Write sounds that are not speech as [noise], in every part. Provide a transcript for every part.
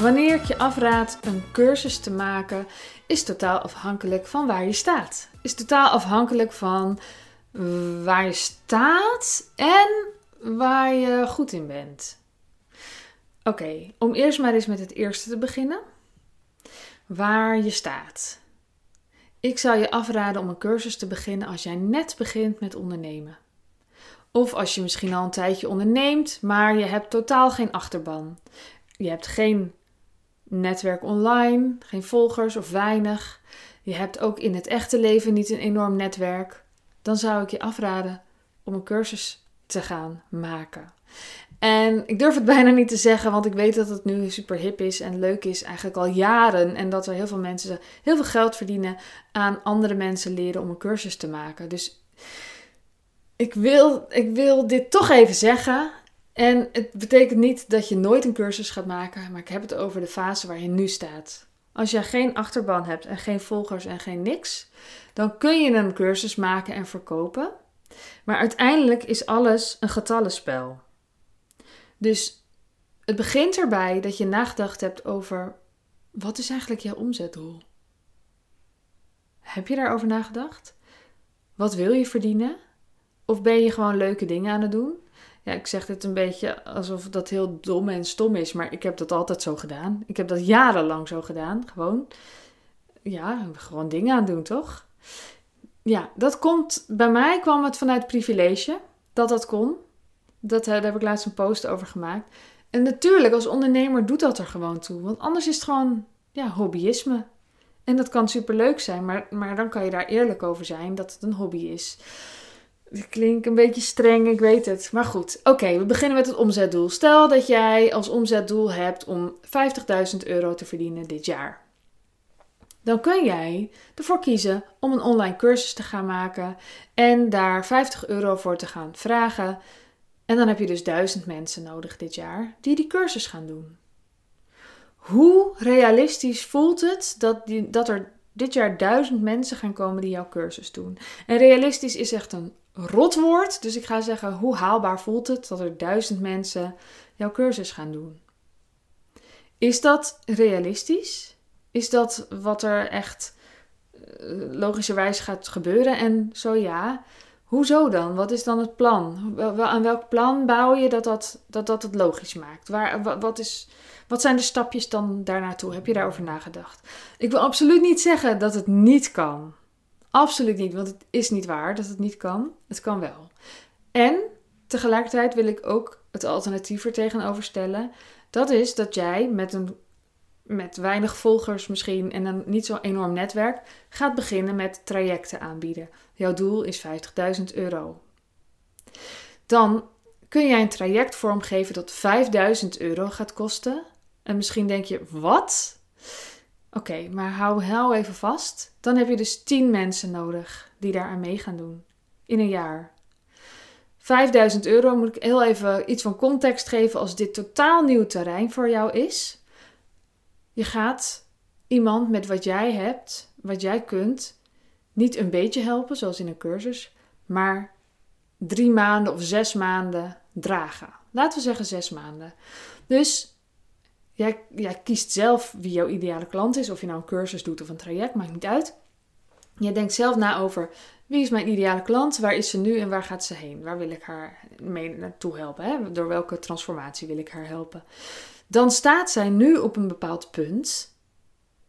Wanneer ik je afraad een cursus te maken, is totaal afhankelijk van waar je staat. Is totaal afhankelijk van waar je staat en waar je goed in bent. Oké, om eerst maar eens met het eerste te beginnen. Waar je staat. Ik zou je afraden om een cursus te beginnen als jij net begint met ondernemen. Of als je misschien al een tijdje onderneemt, maar je hebt totaal geen achterban. Je hebt geen netwerk online, geen volgers of weinig. Je hebt ook in het echte leven niet een enorm netwerk. Dan zou ik je afraden om een cursus te gaan maken. En ik durf het [laughs] bijna niet te zeggen, want ik weet dat het nu super hip is en leuk is, eigenlijk al jaren. En dat er heel veel mensen heel veel geld verdienen aan andere mensen leren om een cursus te maken. Dus ik wil, ik wil dit toch even zeggen. En het betekent niet dat je nooit een cursus gaat maken, maar ik heb het over de fase waar je nu staat. Als je geen achterban hebt en geen volgers en geen niks, dan kun je een cursus maken en verkopen. Maar uiteindelijk is alles een getallenspel. Dus het begint erbij dat je nagedacht hebt over wat is eigenlijk jouw omzetdoel? Heb je daarover nagedacht? Wat wil je verdienen? Of ben je gewoon leuke dingen aan het doen? Ja, ik zeg dit een beetje alsof dat heel dom en stom is, maar ik heb dat altijd zo gedaan. Ik heb dat jarenlang zo gedaan. Gewoon, ja, gewoon dingen aan doen, toch? Ja, dat komt, bij mij kwam het vanuit privilege dat dat kon. Dat, eh, daar heb ik laatst een post over gemaakt. En natuurlijk, als ondernemer doet dat er gewoon toe. Want anders is het gewoon ja, hobbyisme. En dat kan superleuk zijn, maar, maar dan kan je daar eerlijk over zijn dat het een hobby is. Het klinkt een beetje streng, ik weet het. Maar goed, oké, we beginnen met het omzetdoel. Stel dat jij als omzetdoel hebt om 50.000 euro te verdienen dit jaar. Dan kun jij ervoor kiezen om een online cursus te gaan maken en daar 50 euro voor te gaan vragen. En dan heb je dus 1000 mensen nodig dit jaar die die cursus gaan doen. Hoe realistisch voelt het dat, die, dat er dit jaar 1000 mensen gaan komen die jouw cursus doen? En realistisch is echt een rotwoord. Dus ik ga zeggen, hoe haalbaar voelt het dat er duizend mensen jouw cursus gaan doen? Is dat realistisch? Is dat wat er echt uh, logischerwijs gaat gebeuren? En zo ja, hoezo dan? Wat is dan het plan? Aan welk plan bouw je dat dat, dat, dat het logisch maakt? Waar, wat, is, wat zijn de stapjes dan daarnaartoe? Heb je daarover nagedacht? Ik wil absoluut niet zeggen dat het niet kan. Absoluut niet, want het is niet waar dat het niet kan. Het kan wel. En tegelijkertijd wil ik ook het alternatief er tegenover stellen. Dat is dat jij met, een, met weinig volgers misschien en een niet zo enorm netwerk gaat beginnen met trajecten aanbieden. Jouw doel is 50.000 euro. Dan kun jij een traject vormgeven dat 5000 euro gaat kosten. En misschien denk je, wat? Oké, maar hou, hou even vast. Dan heb je dus 10 mensen nodig die daar aan mee gaan doen. In een jaar. 5000 euro moet ik heel even iets van context geven als dit totaal nieuw terrein voor jou is. Je gaat iemand met wat jij hebt, wat jij kunt, niet een beetje helpen, zoals in een cursus, maar drie maanden of zes maanden dragen. Laten we zeggen zes maanden. Dus Jij, jij kiest zelf wie jouw ideale klant is. Of je nou een cursus doet of een traject, maakt niet uit. Je denkt zelf na over wie is mijn ideale klant, waar is ze nu en waar gaat ze heen? Waar wil ik haar mee naartoe helpen? Hè? Door welke transformatie wil ik haar helpen? Dan staat zij nu op een bepaald punt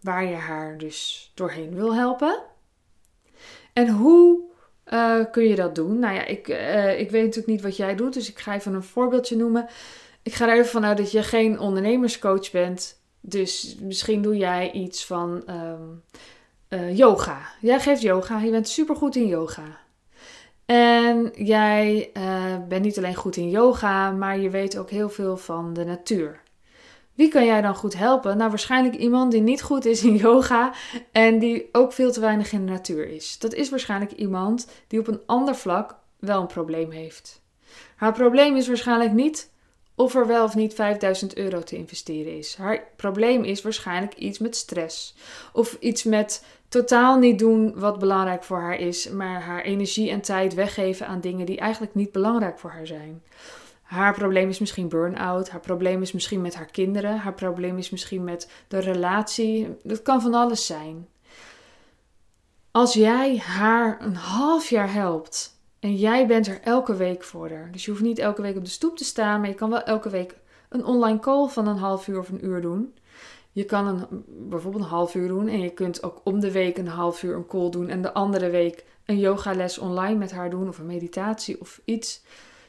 waar je haar dus doorheen wil helpen. En hoe uh, kun je dat doen? Nou ja, ik, uh, ik weet natuurlijk niet wat jij doet, dus ik ga even een voorbeeldje noemen. Ik ga er even vanuit dat je geen ondernemerscoach bent. Dus misschien doe jij iets van um, uh, yoga. Jij geeft yoga. Je bent supergoed in yoga. En jij uh, bent niet alleen goed in yoga, maar je weet ook heel veel van de natuur. Wie kan jij dan goed helpen? Nou, waarschijnlijk iemand die niet goed is in [laughs] yoga en die ook veel te weinig in de natuur is. Dat is waarschijnlijk iemand die op een ander vlak wel een probleem heeft. Haar probleem is waarschijnlijk niet of er wel of niet 5000 euro te investeren is. Haar probleem is waarschijnlijk iets met stress. Of iets met totaal niet doen wat belangrijk voor haar is, maar haar energie en tijd weggeven aan dingen die eigenlijk niet belangrijk voor haar zijn. Haar probleem is misschien burn-out. Haar probleem is misschien met haar kinderen. Haar probleem is misschien met de relatie. Dat kan van alles zijn. Als jij haar een half jaar helpt en jij bent er elke week voor haar. Dus je hoeft niet elke week op de stoep te staan, maar je kan wel elke week een online call van een half uur of een uur doen. Je kan een, bijvoorbeeld een half uur doen en je kunt ook om de week een half uur een call doen en de andere week een yogales online met haar doen of een meditatie of iets.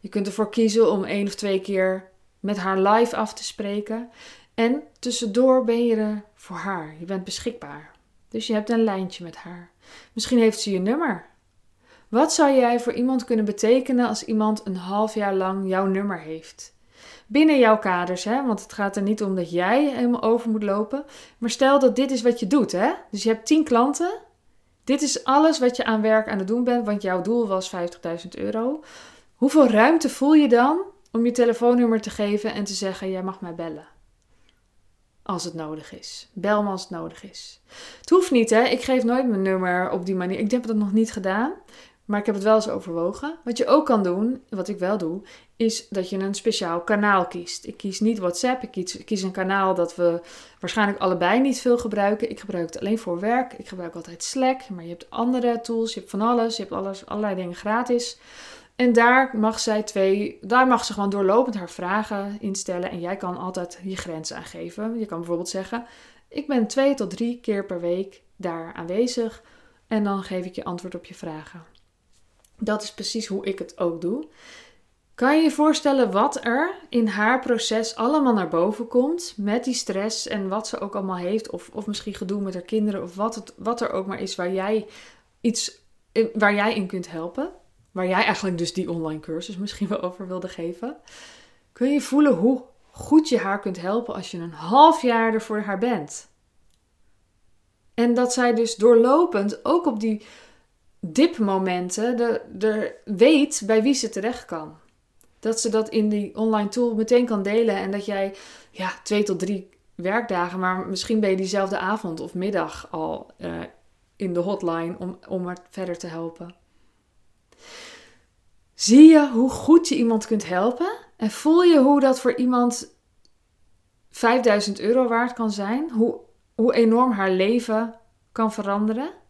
Je kunt ervoor kiezen om één of twee keer met haar live af te spreken. En tussendoor ben je er voor haar. Je bent beschikbaar. Dus je hebt een lijntje met haar. Misschien heeft ze je nummer. Wat zou jij voor iemand kunnen betekenen als iemand een half jaar lang jouw nummer heeft? Binnen jouw kaders, hè? want het gaat er niet om dat jij helemaal over moet lopen. Maar stel dat dit is wat je doet. Hè? Dus je hebt 10 klanten. Dit is alles wat je aan werk aan het doen bent, want jouw doel was 50.000 euro. Hoeveel ruimte voel je dan om je telefoonnummer te geven en te zeggen: Jij mag mij bellen? Als het nodig is. Bel me als het nodig is. Het hoeft niet, hè? Ik geef nooit mijn nummer op die manier. Ik heb dat nog niet gedaan. Maar ik heb het wel eens overwogen. Wat je ook kan doen, wat ik wel doe, is dat je een speciaal kanaal kiest. Ik kies niet WhatsApp, ik kies, een kanaal dat we waarschijnlijk allebei niet veel gebruiken. Ik gebruik het alleen voor werk. Ik gebruik altijd Slack, maar je hebt andere tools, je hebt van alles, je hebt alles, allerlei dingen gratis. En daar mag zij twee, daar mag ze gewoon doorlopend haar vragen instellen. En jij kan altijd je grens aangeven. Je kan bijvoorbeeld zeggen: Ik ben twee tot drie keer per week daar aanwezig. En dan geef ik je antwoord op je vragen. Dat is precies hoe ik het ook doe. Kan je je voorstellen wat er in haar proces allemaal naar boven komt met die stress en wat ze ook allemaal heeft, of, of misschien gedoe met haar kinderen, of wat, het, wat er ook maar is waar jij iets waar jij in kunt helpen? waar jij eigenlijk dus die online cursus misschien wel over wilde geven, kun je voelen hoe goed je haar kunt helpen als je een half jaar er voor haar bent. En dat zij dus doorlopend ook op die dipmomenten de weet bij wie ze terecht kan. Dat ze dat in die online tool meteen kan delen en dat jij ja, twee tot drie werkdagen, maar misschien ben je diezelfde avond of middag al uh, in de hotline om, om haar verder te helpen. Zie je hoe goed je iemand kunt helpen? En voel je hoe dat voor iemand 5000 euro waard kan zijn? Hoe, hoe enorm haar leven kan veranderen?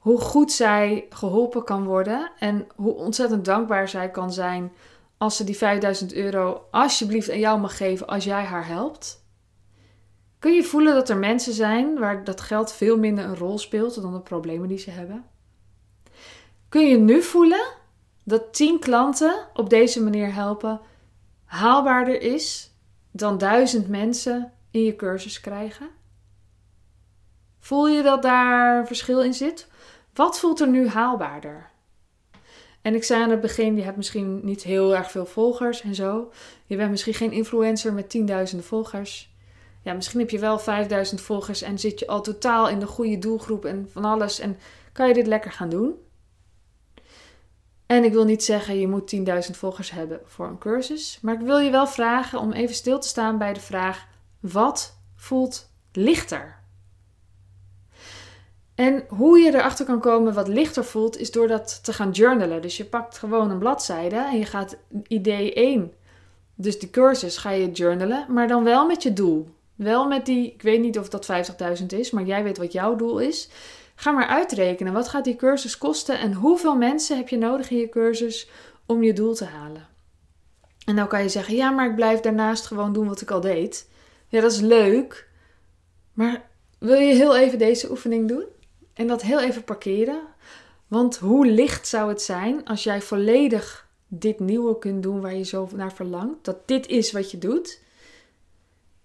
Hoe goed zij geholpen kan worden en hoe ontzettend dankbaar zij kan zijn als ze die 5000 euro alsjeblieft aan jou mag geven als jij haar helpt? Kun je voelen dat er mensen zijn waar dat geld veel minder een rol speelt dan de problemen die ze hebben? Kun je nu voelen dat 10 klanten op deze manier helpen haalbaarder is dan duizend mensen in je cursus krijgen? Voel je dat daar verschil in zit? Wat voelt er nu haalbaarder? En ik zei aan het begin, je hebt misschien niet heel erg veel volgers en zo. Je bent misschien geen influencer met tienduizenden volgers. Ja, misschien heb je wel 5000 volgers en zit je al totaal in de goede doelgroep en van alles. En kan je dit lekker gaan doen? En ik wil niet zeggen je moet 10.000 volgers hebben voor een cursus, maar ik wil je wel vragen om even stil te staan bij de vraag: wat voelt lichter? En hoe je erachter kan komen wat lichter voelt, is door dat te gaan journalen. Dus je pakt gewoon een bladzijde en je gaat idee 1, dus die cursus, ga je journalen, maar dan wel met je doel. Wel met die, ik weet niet of dat 50.000 is, maar jij weet wat jouw doel is. Ga maar uitrekenen. Wat gaat die cursus kosten en hoeveel mensen heb je nodig in je cursus om je doel te halen? En dan kan je zeggen: ja, maar ik blijf daarnaast gewoon doen wat ik al deed. Ja, dat is leuk. Maar wil je heel even deze oefening doen? En dat heel even parkeren? Want hoe licht zou het zijn als jij volledig dit nieuwe kunt doen waar je zo naar verlangt? Dat dit is wat je doet.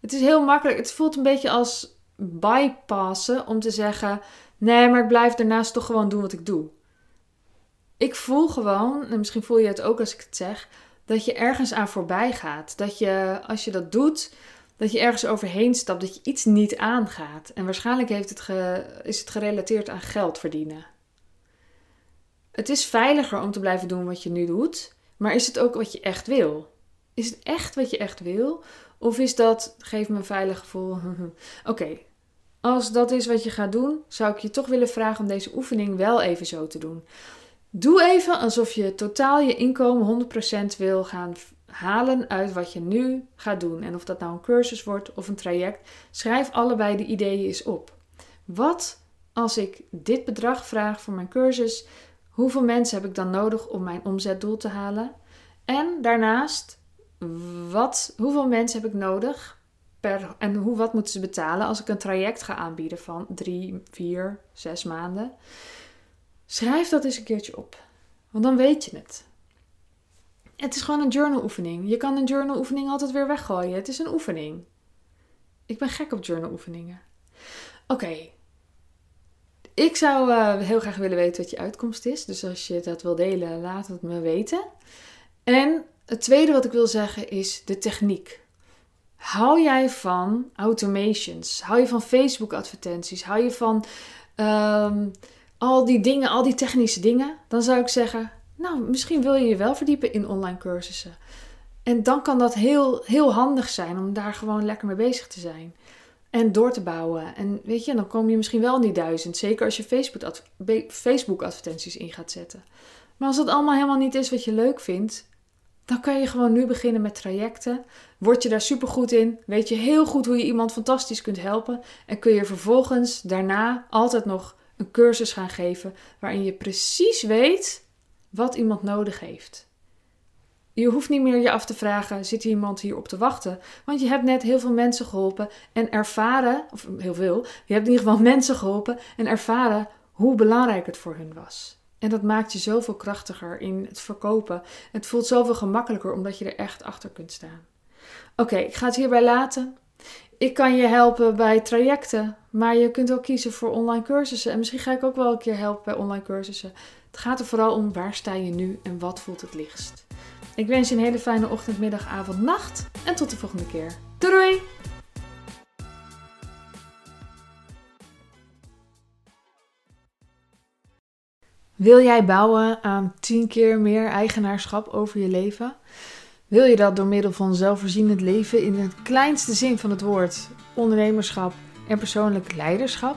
Het is heel makkelijk. Het voelt een beetje als bypassen om te zeggen: Nee, maar ik blijf daarnaast toch gewoon doen wat ik doe. Ik voel gewoon, en misschien voel je het ook als ik het zeg, dat je ergens aan voorbij gaat. Dat je, als je dat doet, dat je ergens overheen stapt, dat je iets niet aangaat. En waarschijnlijk heeft het is het gerelateerd aan geld verdienen. Het is veiliger om te blijven doen wat je nu doet, maar is het ook wat je echt wil? Is het echt wat je echt wil? Of is dat, geef me een veilig gevoel, [laughs] oké, als dat is wat je gaat doen, zou ik je toch willen vragen om deze oefening wel even zo te doen. Doe even alsof je totaal je inkomen 100% wil gaan halen uit wat je nu gaat doen. En of dat nou een cursus wordt of een traject, schrijf allebei de ideeën eens op. Wat als ik dit bedrag vraag voor mijn cursus, hoeveel mensen heb ik dan nodig om mijn omzetdoel te halen? En daarnaast, wat, hoeveel mensen heb ik nodig per, en hoe, wat moeten ze betalen als ik een traject ga aanbieden van drie, vier, zes maanden? Schrijf dat eens een keertje op, want dan weet je het. Het is gewoon een journaloefening. Je kan een journaloefening altijd weer weggooien. Het is een oefening. Ik ben gek op journaloefeningen. Oké. Ik zou uh, heel graag willen weten wat je uitkomst is. Dus als je dat wil delen, laat het me weten. En het tweede wat ik wil zeggen is de techniek. Hou jij van automations? Hou je van Facebook advertenties? Hou je van um, al die dingen, al die technische dingen? Dan zou ik zeggen, nou, misschien wil je je wel verdiepen in online cursussen. En dan kan dat heel, heel handig zijn om daar gewoon lekker mee bezig te zijn. En door te bouwen. En weet je, dan kom je misschien wel in die duizend. Zeker als je Facebook advertenties in gaat zetten. Maar als dat allemaal helemaal niet is wat je leuk vindt, dan kan je gewoon nu beginnen met trajecten. Word je daar super goed in, weet je heel goed hoe je iemand fantastisch kunt helpen. En kun je vervolgens daarna altijd nog een cursus gaan geven waarin je precies weet wat iemand nodig heeft. Je hoeft niet meer je af te vragen: zit iemand hier op te wachten? Want je hebt net heel veel mensen geholpen en ervaren, of heel veel, je hebt in ieder geval mensen geholpen en ervaren hoe belangrijk het voor hun was. En dat maakt je zoveel krachtiger in het verkopen. Het voelt zoveel gemakkelijker omdat je er echt achter kunt staan. Oké, ik ga het hierbij laten. Ik kan je helpen bij trajecten, maar je kunt ook kiezen voor online cursussen. En misschien ga ik ook wel een keer helpen bij online cursussen. Het gaat er vooral om waar sta je nu en wat voelt het lichtst. Ik wens je een hele fijne ochtend, middag, avond, nacht en tot de volgende keer. Doei! Wil jij bouwen aan 10 keer meer eigenaarschap over je leven? Wil je dat door middel van zelfvoorzienend leven in het kleinste zin van het woord, ondernemerschap en persoonlijk leiderschap?